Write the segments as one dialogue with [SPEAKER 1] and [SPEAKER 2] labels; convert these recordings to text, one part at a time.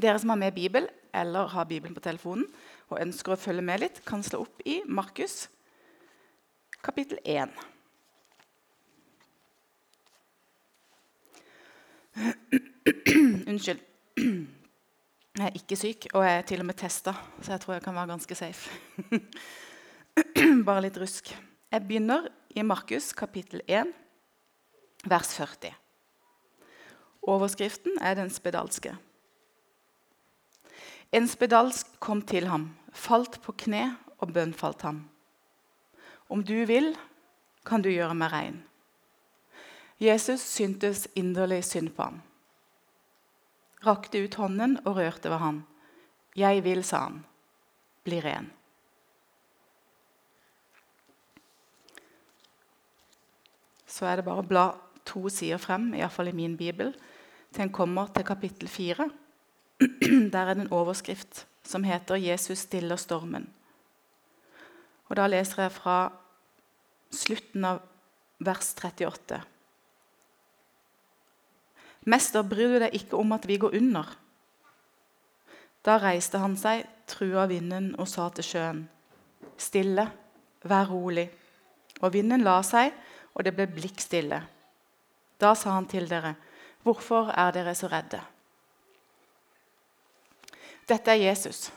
[SPEAKER 1] Dere som har med Bibel eller har Bibelen på telefonen og ønsker å følge med litt, kan slå opp i Markus kapittel 1. Unnskyld. Jeg er ikke syk, og jeg er til og med testa, så jeg tror jeg kan være ganske safe. Bare litt rusk. Jeg begynner i Markus kapittel 1, vers 40. Overskriften er 'Den spedalske'. En spedalsk kom til ham, falt på kne og bønnfalt ham. Om du vil, kan du gjøre meg rein. Jesus syntes inderlig synd på ham. Rakte ut hånden og rørte ved ham. Jeg vil, sa han. Bli ren. Så er det bare å bla to sider frem, iallfall i min bibel, til en kommer til kapittel fire. Der er det en overskrift som heter 'Jesus stiller stormen'. Og Da leser jeg fra slutten av vers 38. Mester, bryr du deg ikke om at vi går under? Da reiste han seg, trua vinden og sa til sjøen, stille, vær rolig. Og vinden la seg, og det ble blikkstille. Da sa han til dere, hvorfor er dere så redde? Dette er Jesus.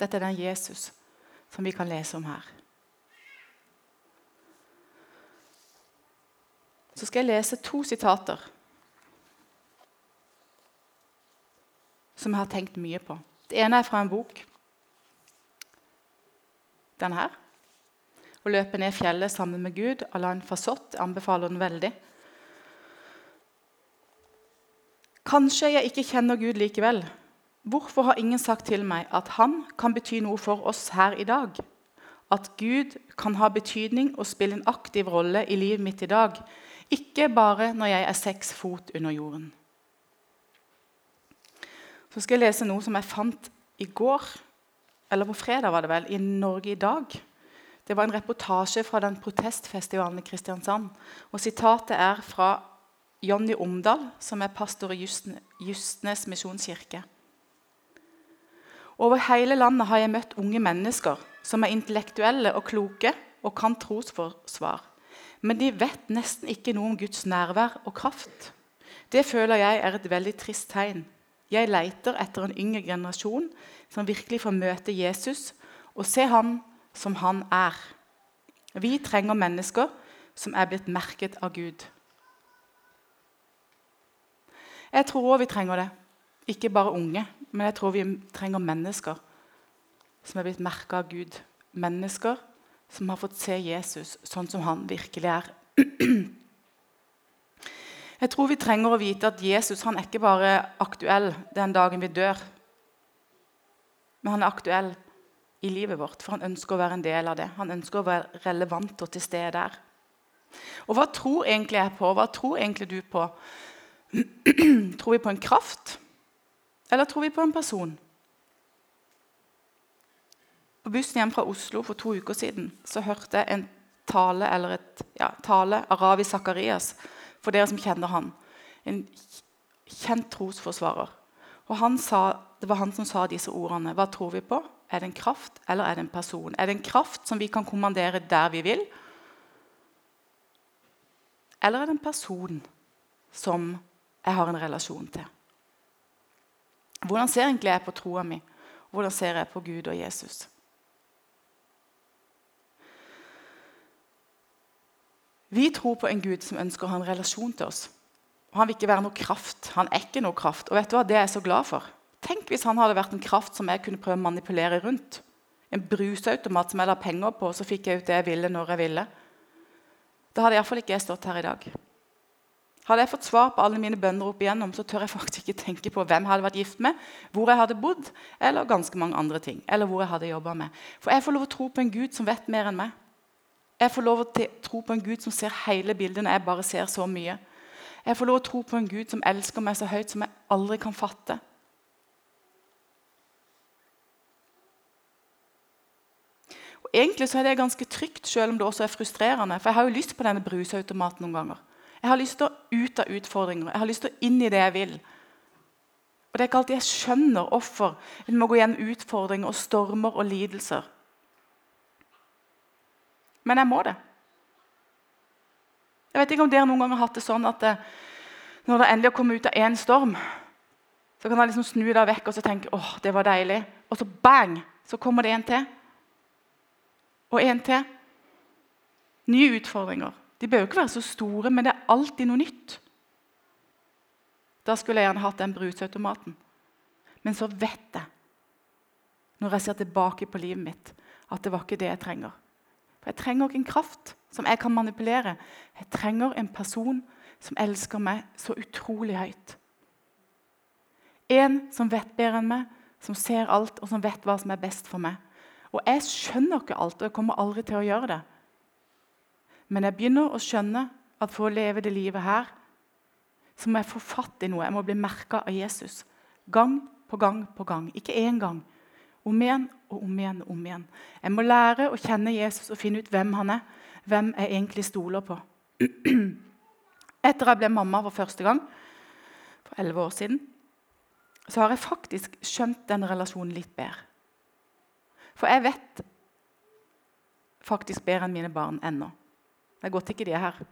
[SPEAKER 1] Dette er den Jesus som vi kan lese om her. Så skal jeg lese to sitater som jeg har tenkt mye på. Det ene er fra en bok. Den her. 'Å løpe ned fjellet sammen med Gud' Alain Fasott. Anbefaler den veldig. Kanskje jeg ikke kjenner Gud likevel. Hvorfor har ingen sagt til meg at han kan bety noe for oss her i dag? At Gud kan ha betydning og spille en aktiv rolle i livet mitt i dag, ikke bare når jeg er seks fot under jorden. Så skal jeg lese noe som jeg fant i går, eller på fredag, var det vel, i Norge i dag. Det var en reportasje fra den protestfestivalen i Kristiansand. Og Sitatet er fra Jonny Omdal, som er pastor i Justnes misjonskirke. Over hele landet har jeg møtt unge mennesker som er intellektuelle og kloke og kan trosforsvar. Men de vet nesten ikke noe om Guds nærvær og kraft. Det føler jeg er et veldig trist tegn. Jeg leiter etter en yngre generasjon som virkelig får møte Jesus og se ham som han er. Vi trenger mennesker som er blitt merket av Gud. Jeg tror òg vi trenger det. Ikke bare unge, men jeg tror vi trenger mennesker som er blitt merka av Gud. Mennesker som har fått se Jesus sånn som han virkelig er. Jeg tror vi trenger å vite at Jesus han er ikke bare aktuell den dagen vi dør. Men han er aktuell i livet vårt, for han ønsker å være en del av det. Han ønsker å være relevant og til stede der. Og hva tror egentlig jeg på? Hva tror egentlig du på? tror vi på en kraft, eller tror vi på en person? På bussen hjem fra Oslo for to uker siden så hørte jeg en tale eller et, ja, tale av Ravi Sakarias, for dere som kjenner han. En kjent trosforsvarer. Og han sa, Det var han som sa disse ordene. Hva tror vi på? Er det en kraft, eller er det en person? Er det en kraft som vi kan kommandere der vi vil? Eller er det en person som jeg har en relasjon til. Hvordan ser egentlig jeg på troa mi? Hvordan ser jeg på Gud og Jesus? Vi tror på en Gud som ønsker å ha en relasjon til oss. Og Han vil ikke være noe kraft. Han er ikke noe kraft. Og vet du hva? Det er jeg så glad for. Tenk hvis han hadde vært en kraft som jeg kunne prøve å manipulere rundt. En brusautomat som jeg la penger på, og så fikk jeg ut det jeg ville når jeg ville. Da hadde iallfall ikke jeg stått her i dag. Hadde jeg fått svar på alle mine bønner opp igjennom, så tør jeg faktisk ikke tenke på hvem jeg hadde vært gift med, hvor jeg hadde bodd, eller ganske mange andre ting. Eller hvor jeg hadde jobba med. For jeg får lov å tro på en Gud som vet mer enn meg. Jeg får lov å tro på en Gud som ser hele bildet når jeg bare ser så mye. Jeg får lov å tro på en Gud som elsker meg så høyt som jeg aldri kan fatte. Og egentlig så er det ganske trygt, selv om det også er frustrerende. For jeg har jo lyst på denne brusautomaten noen ganger. Jeg har lyst til å ut av utfordringer. Jeg har lyst til å inn i det jeg vil. Og Det er ikke alltid jeg skjønner hvorfor en må gå gjennom utfordringer og stormer og lidelser. Men jeg må det. Jeg vet ikke om dere noen gang har hatt det sånn at det, når det endelig har kommet ut av én storm, så kan jeg liksom snu det vekk og så tenke åh, det var deilig. Og så bang, så kommer det en til. Og en til. Nye utfordringer. De bør jo ikke være så store, men det er alltid noe nytt. Da skulle jeg gjerne hatt den brusautomaten. Men så vet jeg, når jeg ser tilbake på livet mitt, at det var ikke det jeg trenger. For Jeg trenger ikke en kraft som jeg kan manipulere. Jeg trenger en person som elsker meg så utrolig høyt. En som vet bedre enn meg, som ser alt, og som vet hva som er best for meg. Og jeg skjønner ikke alt, og jeg kommer aldri til å gjøre det. Men jeg begynner å skjønne at for å leve det livet her, så må jeg få fatt i noe. Jeg må bli merka av Jesus. Gang på gang på gang. Ikke én gang. Om igjen og om igjen og om igjen. Jeg må lære å kjenne Jesus og finne ut hvem han er. Hvem jeg egentlig stoler på. Etter jeg ble mamma for første gang for elleve år siden, så har jeg faktisk skjønt den relasjonen litt bedre. For jeg vet faktisk bedre enn mine barn ennå. Det er godt ikke de er her.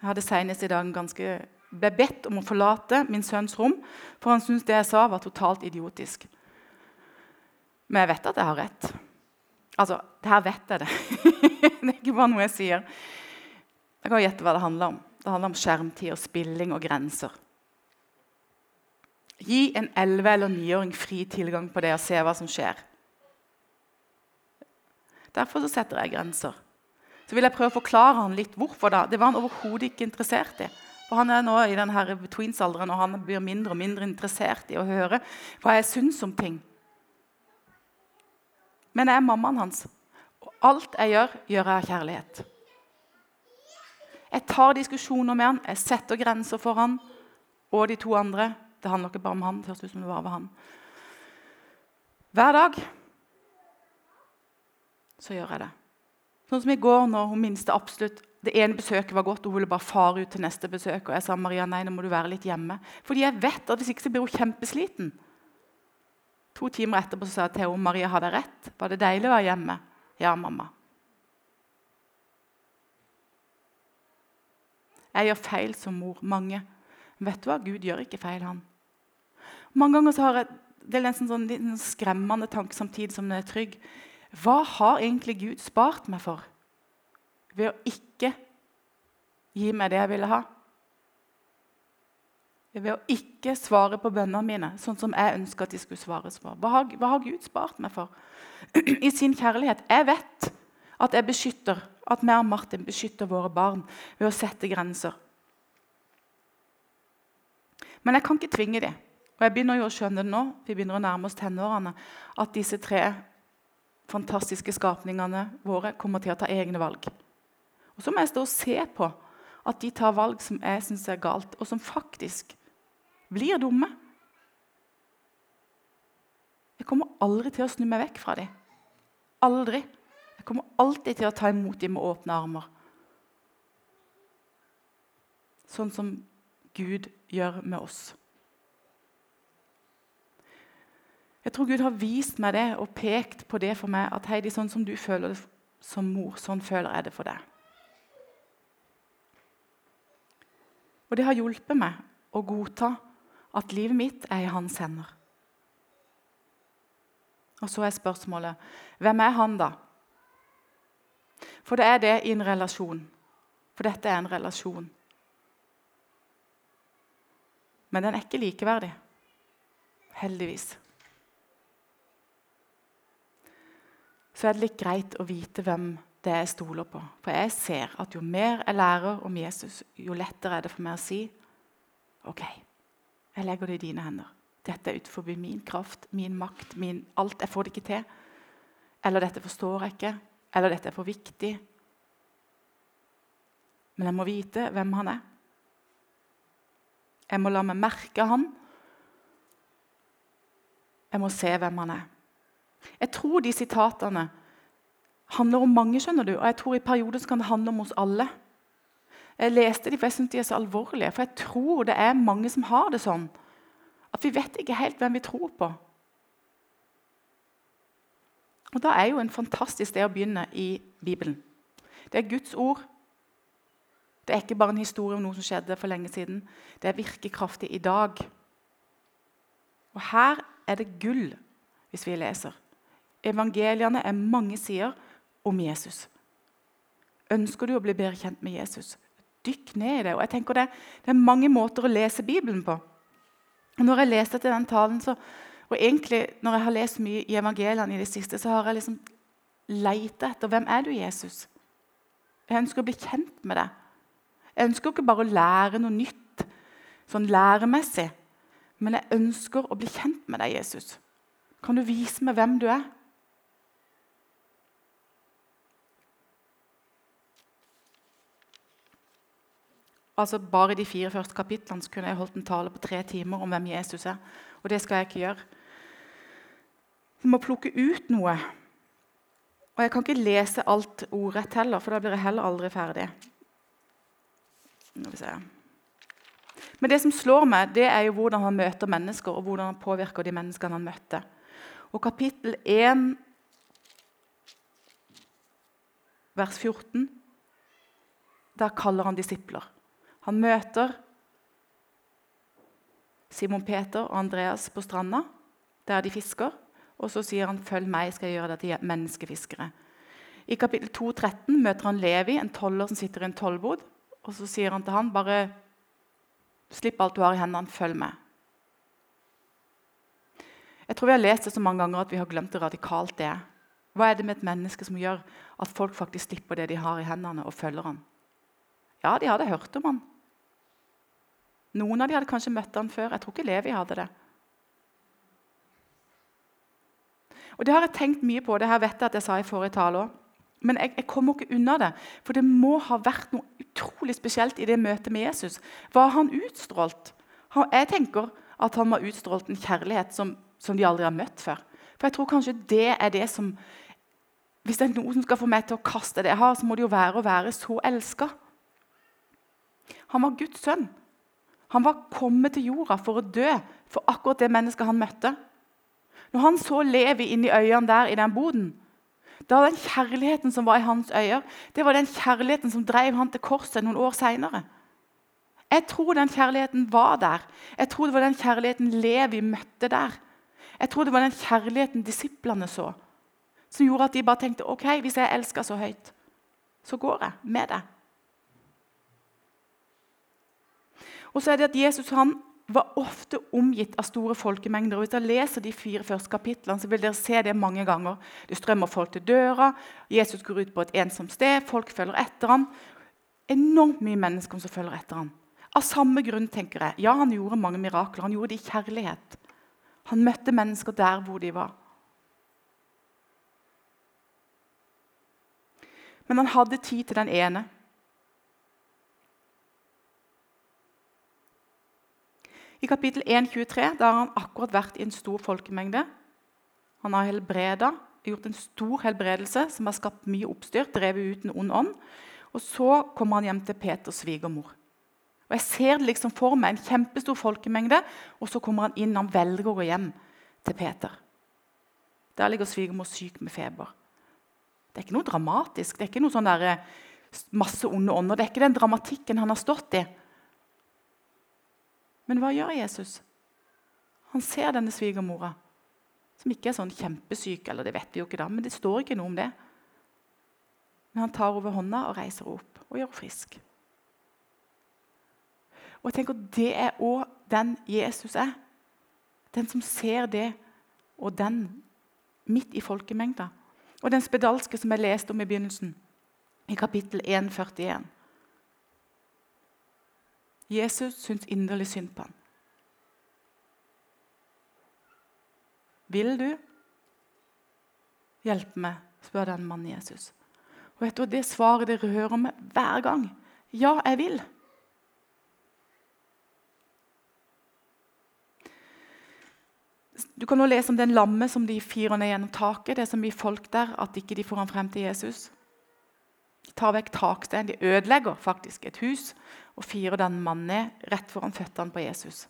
[SPEAKER 1] Jeg hadde senest i dag ganske ble bedt om å forlate min sønns rom, for han syntes det jeg sa, var totalt idiotisk. Men jeg vet at jeg har rett. Altså, det her vet jeg det. det er ikke bare noe jeg sier. Jeg kan gjette hva det handler om. Det handler om skjermtid og spilling og grenser. Gi en 11- eller 9-åring fri tilgang på det og se hva som skjer. Derfor så setter jeg grenser. Vil jeg prøve å forklare han litt hvorfor. da. Det var han overhodet ikke interessert i. For Han er nå i denne tweens-alderen og han blir mindre og mindre interessert i å høre hva jeg syns om ting. Men jeg er mammaen hans, og alt jeg gjør, gjør jeg av kjærlighet. Jeg tar diskusjoner med han, jeg setter grenser for han og de to andre. Det handler ikke bare om han. det høres ut som det bare var han. Hver dag så gjør jeg det. Sånn som i går, når hun minste absolutt det ene besøket var godt, og hun ville bare fare ut til neste besøk. Og jeg sa Maria, nei, nå må du være litt hjemme. Fordi jeg vet at hvis ikke så blir hun kjempesliten. To timer etterpå sa jeg til henne Maria hadde rett. Var det deilig å være hjemme? Ja, mamma. Jeg gjør feil som mor. Mange. Men vet du hva? Gud gjør ikke feil, han. Mange ganger så har jeg det er sånn, en skremmende tanke samtidig som den er trygg. Hva har egentlig Gud spart meg for? ved å ikke gi meg det jeg ville ha. Ved å ikke svare på bønnene mine sånn som jeg ønsker at de skulle svares på. Hva har, hva har Gud spart meg for? I sin kjærlighet. Jeg vet at jeg beskytter, at vi og Martin beskytter våre barn ved å sette grenser. Men jeg kan ikke tvinge dem. Og jeg begynner jo å skjønne det nå, vi begynner å nærme oss tenårene, at disse tre fantastiske skapningene våre kommer til å ta egne valg. Og så må jeg stå og se på at de tar valg som jeg syns er galt, og som faktisk blir dumme. Jeg kommer aldri til å snu meg vekk fra dem. Aldri. Jeg kommer alltid til å ta imot dem med åpne armer. Sånn som Gud gjør med oss. Jeg tror Gud har vist meg det og pekt på det for meg. At Heidi, sånn som du føler det som mor, sånn føler jeg det for deg. Og det har hjulpet meg å godta at livet mitt er i hans hender. Og så er spørsmålet hvem er han, da? For det er det i en relasjon. For dette er en relasjon. Men den er ikke likeverdig. Heldigvis. Så er det litt greit å vite hvem det jeg stoler på. For jeg ser at jo mer jeg lærer om Jesus, jo lettere er det for meg å si OK, jeg legger det i dine hender. Dette er utenfor min kraft, min makt, min alt. Jeg får det ikke til. Eller dette forstår jeg ikke. Eller dette er for viktig. Men jeg må vite hvem han er. Jeg må la meg merke han. Jeg må se hvem han er. Jeg tror de sitatene handler om mange, skjønner du. Og jeg tror i perioder kan det handle om oss alle. Jeg leste de, for jeg syns de er så alvorlige. For jeg tror det er mange som har det sånn. At vi vet ikke helt hvem vi tror på. Og Da er jo en fantastisk sted å begynne i Bibelen. Det er Guds ord. Det er ikke bare en historie om noe som skjedde for lenge siden. Det er virkekraftig i dag. Og her er det gull hvis vi leser. Evangeliene er mange sider om Jesus. Ønsker du å bli bedre kjent med Jesus? Dykk ned i det. Og jeg tenker det, det er mange måter å lese Bibelen på. Når jeg leste til den talen, så, og egentlig når jeg har lest mye i evangeliene i det siste, så har jeg liksom leita etter hvem er du, Jesus. Jeg ønsker å bli kjent med deg. Jeg ønsker ikke bare å lære noe nytt sånn læremessig, men jeg ønsker å bli kjent med deg, Jesus. Kan du vise meg hvem du er? Altså Bare i de fire første kapitlene så kunne jeg holdt en tale på tre timer om hvem Jesus er. Og det skal jeg ikke gjøre. Jeg må plukke ut noe. Og jeg kan ikke lese alt ordrett heller, for da blir jeg heller aldri ferdig. Men det som slår meg, det er jo hvordan han møter mennesker, og hvordan han påvirker de menneskene han møtte. Og kapittel 1, vers 14, der kaller han disipler. Han møter Simon Peter og Andreas på stranda, der de fisker. Og så sier han 'følg meg, skal jeg gjøre deg til menneskefiskere'. I kapittel 2, 13 møter han Levi, en toller som sitter i en tollbod. Og så sier han til han, 'Bare slipp alt du har i hendene, følg med'. Jeg tror vi har lest det så mange ganger at vi har glemt det radikalt det Hva er det med et menneske som gjør at folk faktisk slipper det de har i hendene, og følger ham? Ja, de hadde hørt om han. Noen av dem hadde kanskje møtt han før. Jeg tror ikke Levi hadde det. Og Det har jeg tenkt mye på. det her vet jeg at jeg sa i forrige tale òg. Men jeg, jeg, kommer ikke unna det. For det må ha vært noe utrolig spesielt i det møtet med Jesus. Hva har han utstrålt? Jeg tenker at han har utstrålt en kjærlighet som, som, de aldri har møtt før. For jeg tror kanskje det er det som Hvis det er noe som skal få meg til å kaste det jeg har, så må det jo være å være så elska. Han var Guds sønn. Han var kommet til jorda for å dø for akkurat det mennesket han møtte. Når han så Levi inn i øynene der i den boden, da den kjærligheten som var i hans øyne, det var den kjærligheten som drev han til korset noen år seinere. Jeg tror den kjærligheten var der. Jeg tror det var den kjærligheten Levi møtte der. Jeg tror det var den kjærligheten disiplene så, som gjorde at de bare tenkte ok, hvis jeg elsker så høyt, så går jeg med det. Og så er det at Jesus han var ofte omgitt av store folkemengder. og Hvis dere leser de fire første kapitlene, så vil dere se det mange ganger. Det strømmer folk til døra, Jesus går ut på et ensomt sted, folk følger etter ham. Enormt mye mennesker som følger etter ham. Av samme grunn, tenker jeg. Ja, han gjorde mange mirakler. Han gjorde det i kjærlighet. Han møtte mennesker der hvor de var. Men han hadde tid til den ene. I kapittel 1,23 har han akkurat vært i en stor folkemengde. Han har helbreda, gjort en stor helbredelse som har skapt mye oppstyr, drevet ut en ond ånd. Og Så kommer han hjem til Peters svigermor. Og Jeg ser det liksom for meg, en kjempestor folkemengde, og så kommer han inn. Han velger å gå hjem til Peter. Der ligger svigermor syk med feber. Det er ikke noe dramatisk. Det er ikke noe sånn der, eh, masse onde ånder. Det er ikke den dramatikken han har stått i. Men hva gjør Jesus? Han ser denne svigermora, som ikke er sånn kjempesyk. eller det vet vi jo ikke da, men det står ikke noe om det. Men han tar over hånda og reiser opp og gjør henne frisk. Og jeg tenker Det er òg den Jesus er. Den som ser det, og den midt i folkemengda. Og den spedalske som jeg leste om i begynnelsen, i kapittel 1, 41. Jesus syns inderlig synd på ham. Vil du hjelpe meg? spør den mannen Jesus. Og vet du, Det svaret dere hører meg hver gang. Ja, jeg vil. Du kan nå lese om den lamme som de firer ned gjennom taket. Det er så folk der at ikke de får han frem til Jesus. De tar vekk taksteinen. De ødelegger faktisk et hus og firer den mannen ned rett foran føttene på Jesus.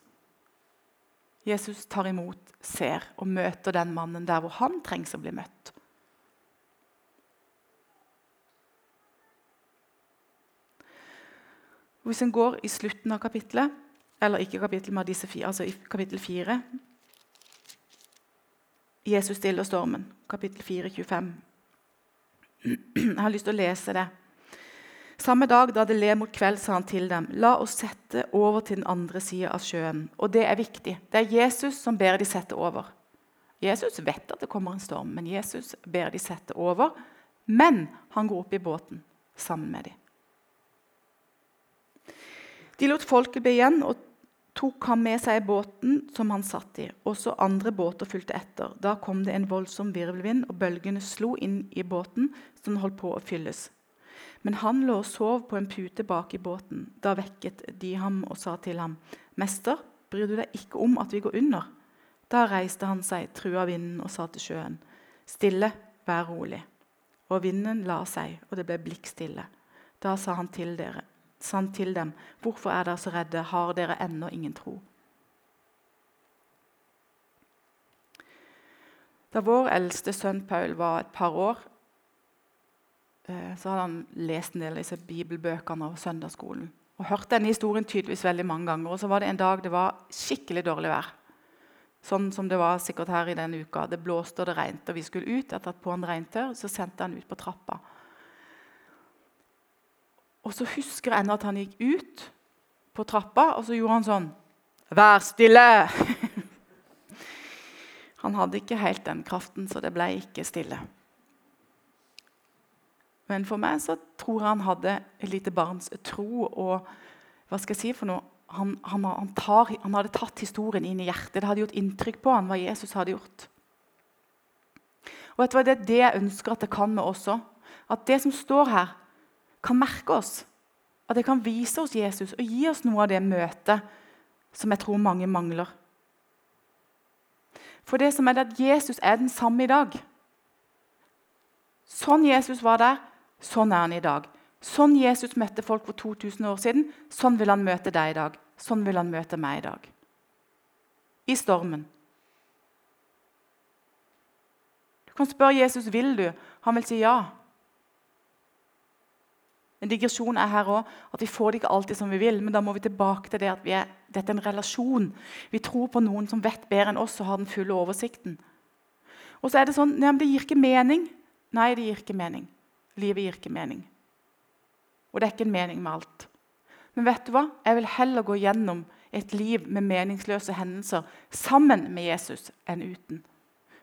[SPEAKER 1] Jesus tar imot, ser og møter den mannen der hvor han trengs å bli møtt. Hvis en går i slutten av kapittelet, eller ikke kapittel, men disse fire, altså i kapittel 4 Jesus stiller stormen, kapittel 4, 25. Jeg har lyst til å lese det. Samme dag da det le mot kveld, sa han til dem, la oss sette over til den andre sida av sjøen. Og det er viktig. Det er Jesus som ber de sette over. Jesus vet at det kommer en storm, men Jesus ber de sette over. Men han går opp i båten sammen med dem. De lot folket bli igjen og tok ham med seg i båten som han satt i. Også andre båter fulgte etter. Da kom det en voldsom virvelvind, og bølgene slo inn i båten, den holdt på å fylles. Men han lå og sov på en pute bak i båten. Da vekket de ham og sa til ham, 'Mester, bryr du deg ikke om at vi går under?' Da reiste han seg, trua vinden og sa til sjøen, 'Stille, vær rolig.' Og vinden la seg, og det ble blikkstille. Da sa han til dere, sa han til dem, 'Hvorfor er dere så redde? Har dere ennå ingen tro?' Da vår eldste sønn Paul var et par år, så hadde han lest en del av disse bibelbøkene og søndagsskolen. Og hørte denne historien tydeligvis veldig mange ganger. Og så var det en dag det var skikkelig dårlig vær. Sånn som det var sikkert her i denne uka. Det blåste og det regnet, og vi skulle ut. Etter at på en regntør så sendte han ut på trappa. Og så husker jeg ennå at han gikk ut på trappa, og så gjorde han sånn Vær stille! han hadde ikke helt den kraften, så det ble ikke stille. Men for meg så tror jeg han hadde et lite barns tro og hva skal jeg si for noe? Han, han, han, tar, han, hadde tatt historien inn i hjertet. Det hadde gjort inntrykk på han hva Jesus hadde gjort. Og vet du hva, Det er det jeg ønsker at det kan med oss. At det som står her, kan merke oss. At det kan vise oss Jesus og gi oss noe av det møtet som jeg tror mange mangler. For det som er det at Jesus er den samme i dag. Sånn Jesus var der, sånn er han i dag. Sånn Jesus møtte folk for 2000 år siden, sånn vil han møte deg i dag. Sånn vil han møte meg i dag. I stormen. Du kan spørre Jesus vil du. Han vil si ja. En digresjon er her også, at Vi får det ikke alltid som vi vil, men da må vi tilbake til det at er, dette er en relasjon. Vi tror på noen som vet bedre enn oss og har den fulle oversikten. Og så er Det sånn, nei, men det gir ikke mening. Nei, det gir ikke mening. Livet gir ikke mening. Og det er ikke en mening med alt. Men vet du hva? Jeg vil heller gå gjennom et liv med meningsløse hendelser sammen med Jesus enn uten.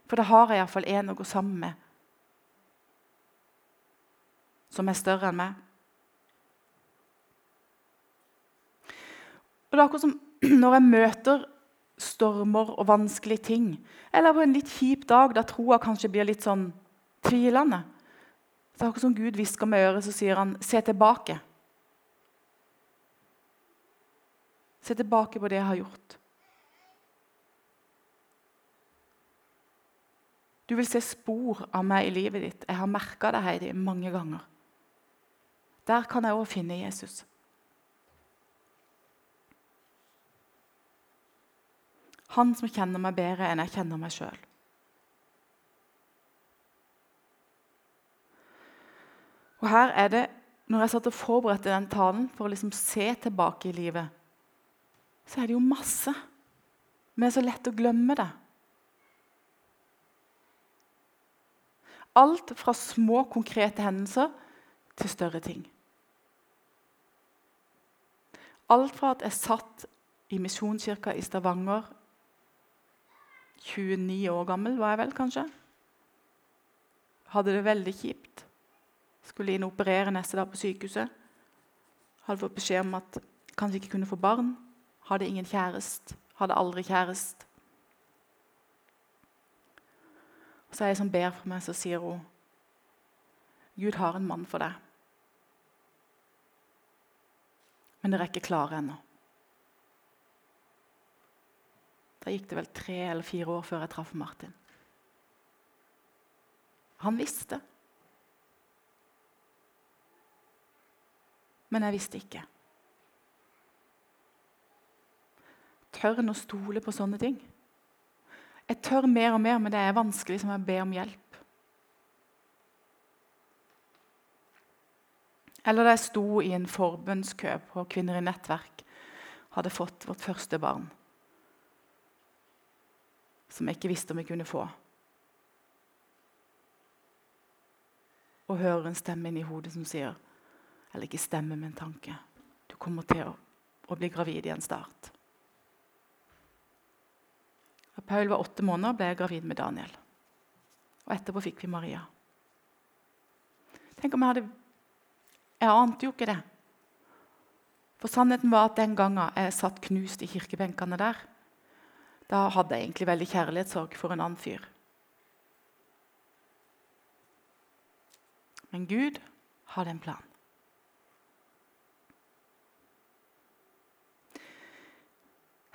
[SPEAKER 1] For da har jeg iallfall en å gå sammen med som er større enn meg. Og det er akkurat som når jeg møter stormer og vanskelige ting, eller på en litt kjip dag da troa kanskje blir litt sånn tvilende Det er akkurat som Gud hvisker med øret, så sier han, 'Se tilbake'. Se tilbake på det jeg har gjort. Du vil se spor av meg i livet ditt. Jeg har merka det Heidi, mange ganger. Der kan jeg òg finne Jesus. Han som kjenner meg bedre enn jeg kjenner meg sjøl. Og her er det, Når jeg satt og forberedte den talen for å liksom se tilbake i livet, så er det jo masse. Men det er så lett å glemme det. Alt fra små, konkrete hendelser til større ting. Alt fra at jeg satt i Misjonskirka i Stavanger 29 år gammel var jeg vel, kanskje. Hadde det veldig kjipt. Skulle inn og operere neste dag på sykehuset. Hadde fått beskjed om at kanskje ikke kunne få barn. Hadde ingen kjæreste. Hadde aldri kjæreste. Og så er jeg som ber for meg, så sier hun Gud har en mann for deg. Men dere er ikke klare ennå. Da gikk det vel tre eller fire år før jeg traff Martin. Han visste. Men jeg visste ikke. Tør en å stole på sånne ting? Jeg tør mer og mer, men det er vanskelig som jeg ber om hjelp. Eller da jeg sto i en forbønnskø på Kvinner i nettverk, hadde fått vårt første barn. Som jeg ikke visste om jeg kunne få. Og hører en stemme inni hodet som sier Eller ikke stemme, men tanke. Du kommer til å, å bli gravid i en start. Da Paul var åtte måneder, ble jeg gravid med Daniel. Og etterpå fikk vi Maria. Tenk om jeg hadde Jeg ante jo ikke det. For sannheten var at den gangen jeg satt knust i kirkebenkene der, da hadde jeg egentlig veldig kjærlighetssorg for en annen fyr. Men Gud hadde en plan.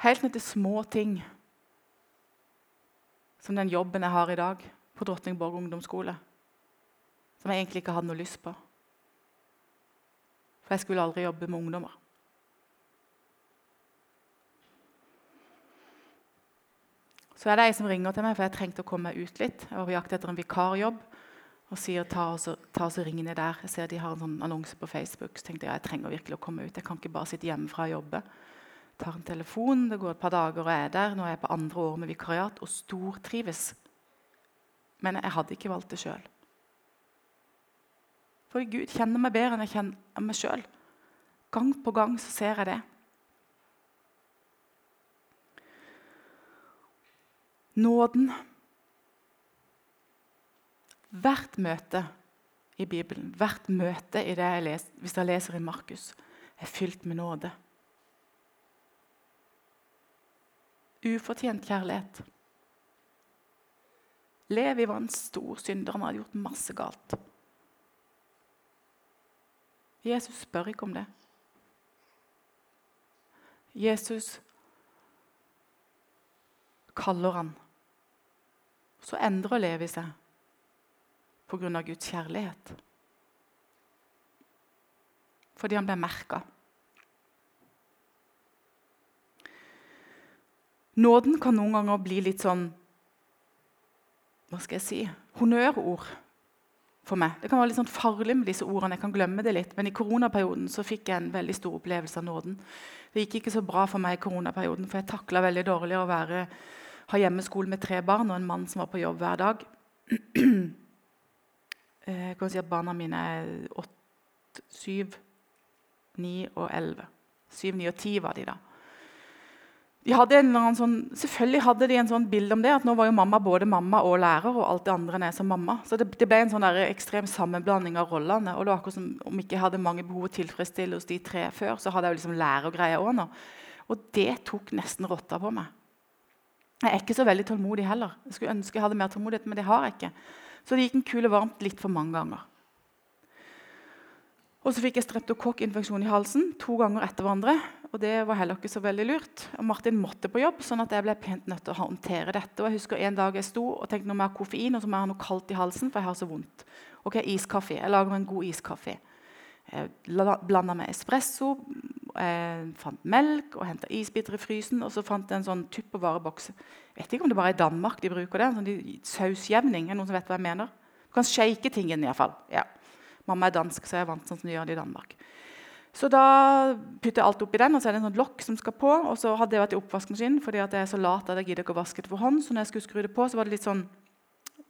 [SPEAKER 1] Helt ned til små ting som den jobben jeg har i dag på Drottningborg ungdomsskole. Som jeg egentlig ikke hadde noe lyst på. For jeg skulle aldri jobbe med ungdommer. Så er det ei som ringer til meg, for jeg trengte å komme meg ut litt. Jeg var på jakt etter en vikarjobb og sier ta oss, ta oss og ring ned der. Jeg ser de har en sånn annonse på Facebook. Så tenkte jeg jeg trenger virkelig å komme ut. Jeg kan ikke bare sitte hjemmefra og jobbe tar en telefon, det går et par dager og jeg er der. Nå er jeg på andre år med vikariat og stortrives. Men jeg hadde ikke valgt det sjøl. For Gud kjenner meg bedre enn jeg kjenner meg sjøl. Gang på gang så ser jeg det. Nåden. Hvert møte i Bibelen, hvert møte i det jeg leser, hvis jeg leser i Markus, er fylt med nåde. Ufortjent kjærlighet. Levi var en stor synder. Han hadde gjort masse galt. Jesus spør ikke om det. Jesus kaller han. Så endrer Levi seg pga. Guds kjærlighet. Fordi han ble merka. Nåden kan noen ganger bli litt sånn Hva skal jeg si honnørord for meg. Det kan være litt sånn farlig med disse ordene. jeg kan glemme det litt, Men i koronaperioden så fikk jeg en veldig stor opplevelse av nåden. Det gikk ikke så bra for meg i koronaperioden, for jeg takla veldig dårlig å være, ha hjemmeskole med tre barn og en mann som var på jobb hver dag. Eh, jeg kan si at Barna mine er åtte, syv, ni og elleve. Syv, ni og ti var de da de hadde en sånn, selvfølgelig hadde de en sånn bilde om det, at nå var jo mamma både mamma og lærer. og alt det andre er som mamma. Så det, det ble en sånn ekstrem sammenblanding av rollene. og det var akkurat som Om ikke jeg hadde mange behov å tilfredsstille hos de tre før, så hadde jeg jo liksom lærergreier òg nå. Og det tok nesten rotta på meg. Jeg er ikke så veldig tålmodig heller. Jeg skulle ønske jeg hadde mer tålmodighet, men det har jeg ikke. Så det gikk en kule varmt litt for mange ganger. Og så fikk jeg streptokokkinfeksjon i halsen to ganger etter hverandre. Og det var heller ikke så veldig lurt. Martin måtte på jobb, sånn at jeg ble pent nødt til å håndtere dette. Og jeg husker En dag jeg sto og tenkte noe mer koffein og så må jeg ha noe kaldt i halsen. for jeg har så vondt. Ok, iskaffe. Jeg lager meg en god iskaffe. Jeg blanda med espresso, jeg fant melk og henta isbiter i frysen. Og så fant jeg en sånn tuppervareboks. Vet ikke om det bare er i Danmark de bruker det. en sånn Sausjevning. Er det noen som vet hva jeg mener? Du kan shake tingen iallfall. Ja. Mamma er dansk, så jeg er vant sånn som de gjør det i Danmark. Så da putter jeg alt oppi den, og så er det en sånn lokk som skal på. Og så hadde jeg vært i oppvaskmaskinen fordi jeg er så lat at jeg gidder ikke å vaske det for hånd. Så når jeg skulle skru det på, så var det litt sånn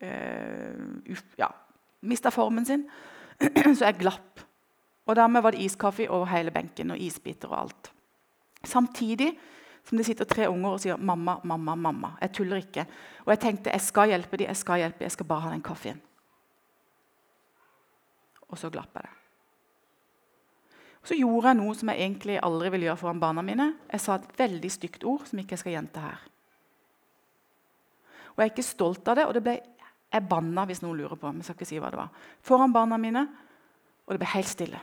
[SPEAKER 1] uh, Ja, mista formen sin. så jeg glapp. Og dermed var det iskaffe over hele benken og isbiter og alt. Samtidig som det sitter tre unger og sier 'mamma, mamma, mamma'. Jeg tuller ikke. Og jeg tenkte jeg skal hjelpe dem, jeg skal hjelpe dem, jeg skal bare ha den kaffen og så glapp jeg det. Så gjorde jeg noe som jeg egentlig aldri ville gjøre foran barna mine. Jeg sa et veldig stygt ord som ikke jeg skal gjenta her. Og Jeg er ikke stolt av det, og det ble, jeg banna hvis noen lurer på. Men jeg skal ikke si hva det var. Foran barna mine, og det ble helt stille.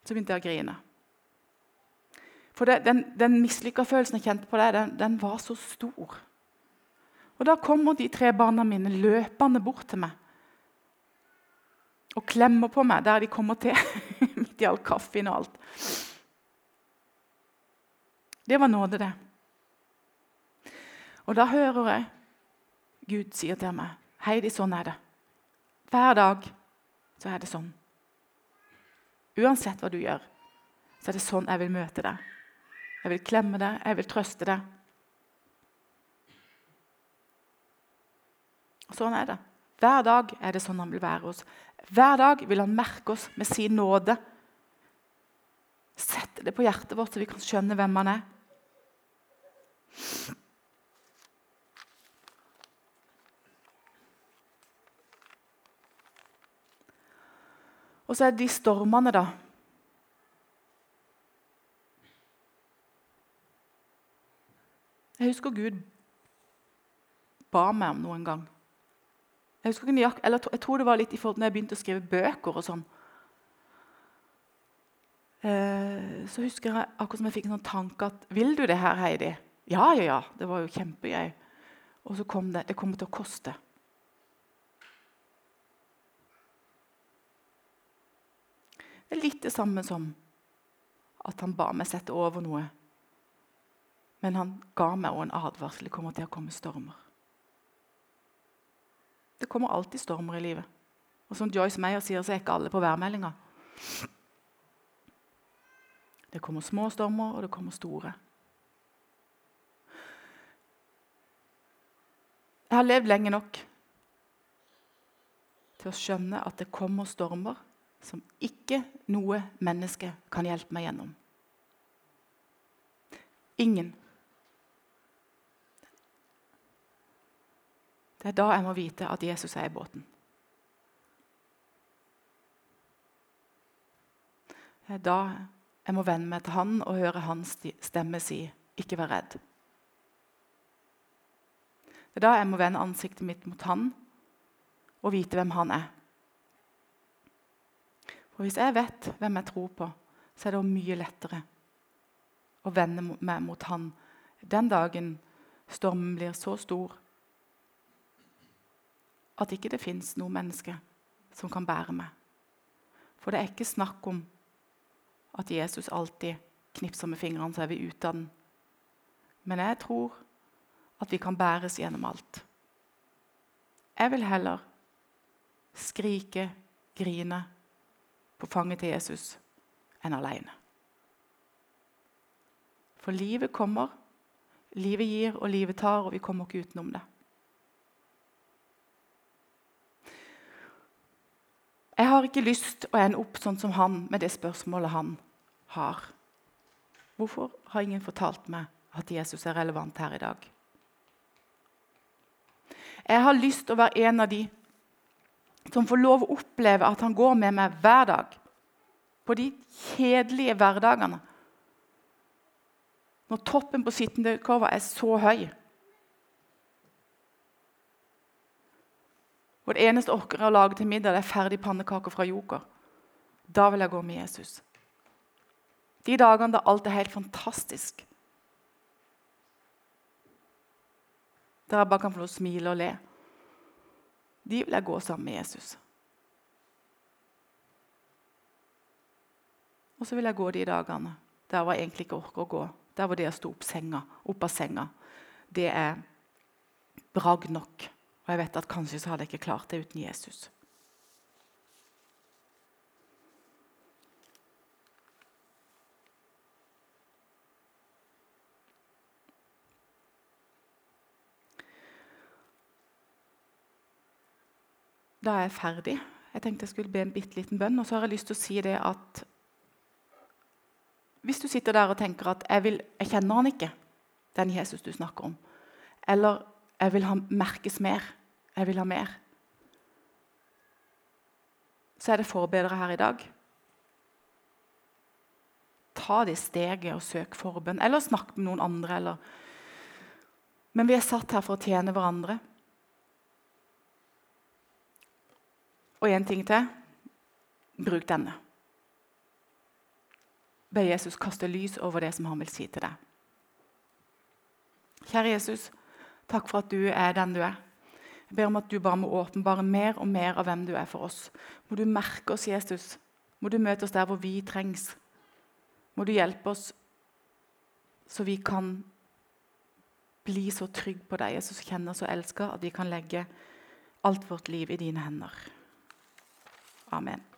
[SPEAKER 1] Så begynte jeg å grine. For det, den, den mislykka følelsen jeg kjente på det, den, den var så stor. Og Da kommer de tre barna mine løpende bort til meg og klemmer på meg der de kommer til, midt i all kaffen og alt. Det var nåde, det. Og da hører jeg Gud sier til meg, 'Heidi, sånn er det.' Hver dag så er det sånn. Uansett hva du gjør, så er det sånn jeg vil møte deg. Jeg vil klemme deg, jeg vil trøste deg. Sånn er det. Hver dag er det sånn han vil være oss. Hver dag vil han merke oss med sin nåde. Sette det på hjertet vårt, så vi kan skjønne hvem han er. Og så er det de stormene, da. Jeg husker Gud ba meg om noen gang. Jeg, husker, eller jeg tror det var litt i forhold til når jeg begynte å skrive bøker. og sånn. Eh, så husker jeg akkurat som jeg fikk en sånn tanke at Vil du det her, Heidi? Ja, ja, ja. Det var jo kjempegøy. Og så kom det Det kommer til å koste. Det er litt det samme som at han ba meg sette over noe. Men han ga meg også en advarsel. Det kommer til å komme stormer. Det kommer alltid stormer i livet. Og som Joyce Meyer sier, så er ikke alle på værmeldinga. Det kommer små stormer, og det kommer store. Jeg har levd lenge nok til å skjønne at det kommer stormer som ikke noe menneske kan hjelpe meg gjennom. Ingen. Det er da jeg må vite at Jesus er i båten. Det er da jeg må venne meg til han og høre hans stemme si 'ikke vær redd'. Det er da jeg må vende ansiktet mitt mot han og vite hvem han er. For Hvis jeg vet hvem jeg tror på, så er det mye lettere å vende meg mot han den dagen stormen blir så stor at ikke det fins noe menneske som kan bære meg. For det er ikke snakk om at Jesus alltid knipser med fingrene, så er vi ute av den. Men jeg tror at vi kan bæres gjennom alt. Jeg vil heller skrike, grine på fanget til Jesus enn alene. For livet kommer. Livet gir, og livet tar, og vi kommer ikke utenom det. Jeg har ikke lyst å ende opp sånn som han med det spørsmålet han har. Hvorfor har ingen fortalt meg at Jesus er relevant her i dag? Jeg har lyst til å være en av de som får lov å oppleve at han går med meg hver dag. På de kjedelige hverdagene. Når toppen på sittende kurva er så høy. Og det eneste jeg orker å lage til middag, det er ferdig pannekaker fra Joker. Da vil jeg gå med Jesus. De dagene da alt er helt fantastisk. Der jeg bare kan få lov å smile og le de vil jeg gå sammen med Jesus. Og så vil jeg gå de dagene der hvor jeg egentlig ikke orker å gå. Der hvor det å stå opp, senga, opp av senga, det er bragd nok. Og jeg vet at kanskje så hadde jeg ikke klart det uten Jesus. da er jeg ferdig. Jeg tenkte jeg skulle be en bitte liten bønn. Og så har jeg lyst til å si det at hvis du sitter der og tenker at jeg, vil, jeg kjenner han ikke, den Jesus du snakker om, eller jeg vil ha merkes mer, jeg vil ha mer, så er det forbedre her i dag. Ta det steget og søk forbønn, eller snakk med noen andre. Eller. Men vi er satt her for å tjene hverandre. Og én ting til bruk denne. Be Jesus kaste lys over det som han vil si til deg. Kjære Jesus, takk for at du er den du er. Jeg ber om at du bare må åpenbare mer og mer av hvem du er for oss. Må du merke oss, Jesus. Må du møte oss der hvor vi trengs. Må du hjelpe oss så vi kan bli så trygge på deg, Jesus, kjenne oss og elska at vi kan legge alt vårt liv i dine hender. Amen.